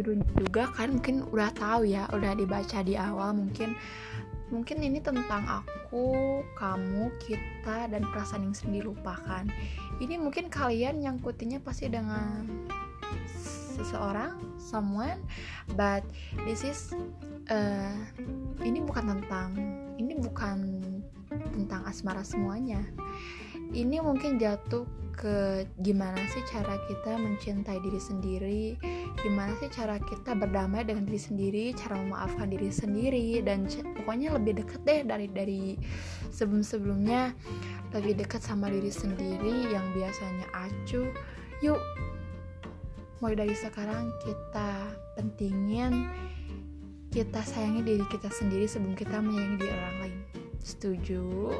judulnya juga kan mungkin udah tahu ya udah dibaca di awal mungkin. Mungkin ini tentang aku kamu kita dan perasaan yang sering dilupakan ini mungkin kalian nyangkutinnya pasti dengan seseorang someone but this is uh, ini bukan tentang ini bukan tentang asmara semuanya. Ini mungkin jatuh ke gimana sih cara kita mencintai diri sendiri gimana sih cara kita berdamai dengan diri sendiri cara memaafkan diri sendiri dan pokoknya lebih deket deh dari dari sebelum sebelumnya lebih dekat sama diri sendiri yang biasanya acuh. Yuk mulai dari sekarang kita pentingin kita sayangi diri kita sendiri sebelum kita menyayangi diri orang lain. Setuju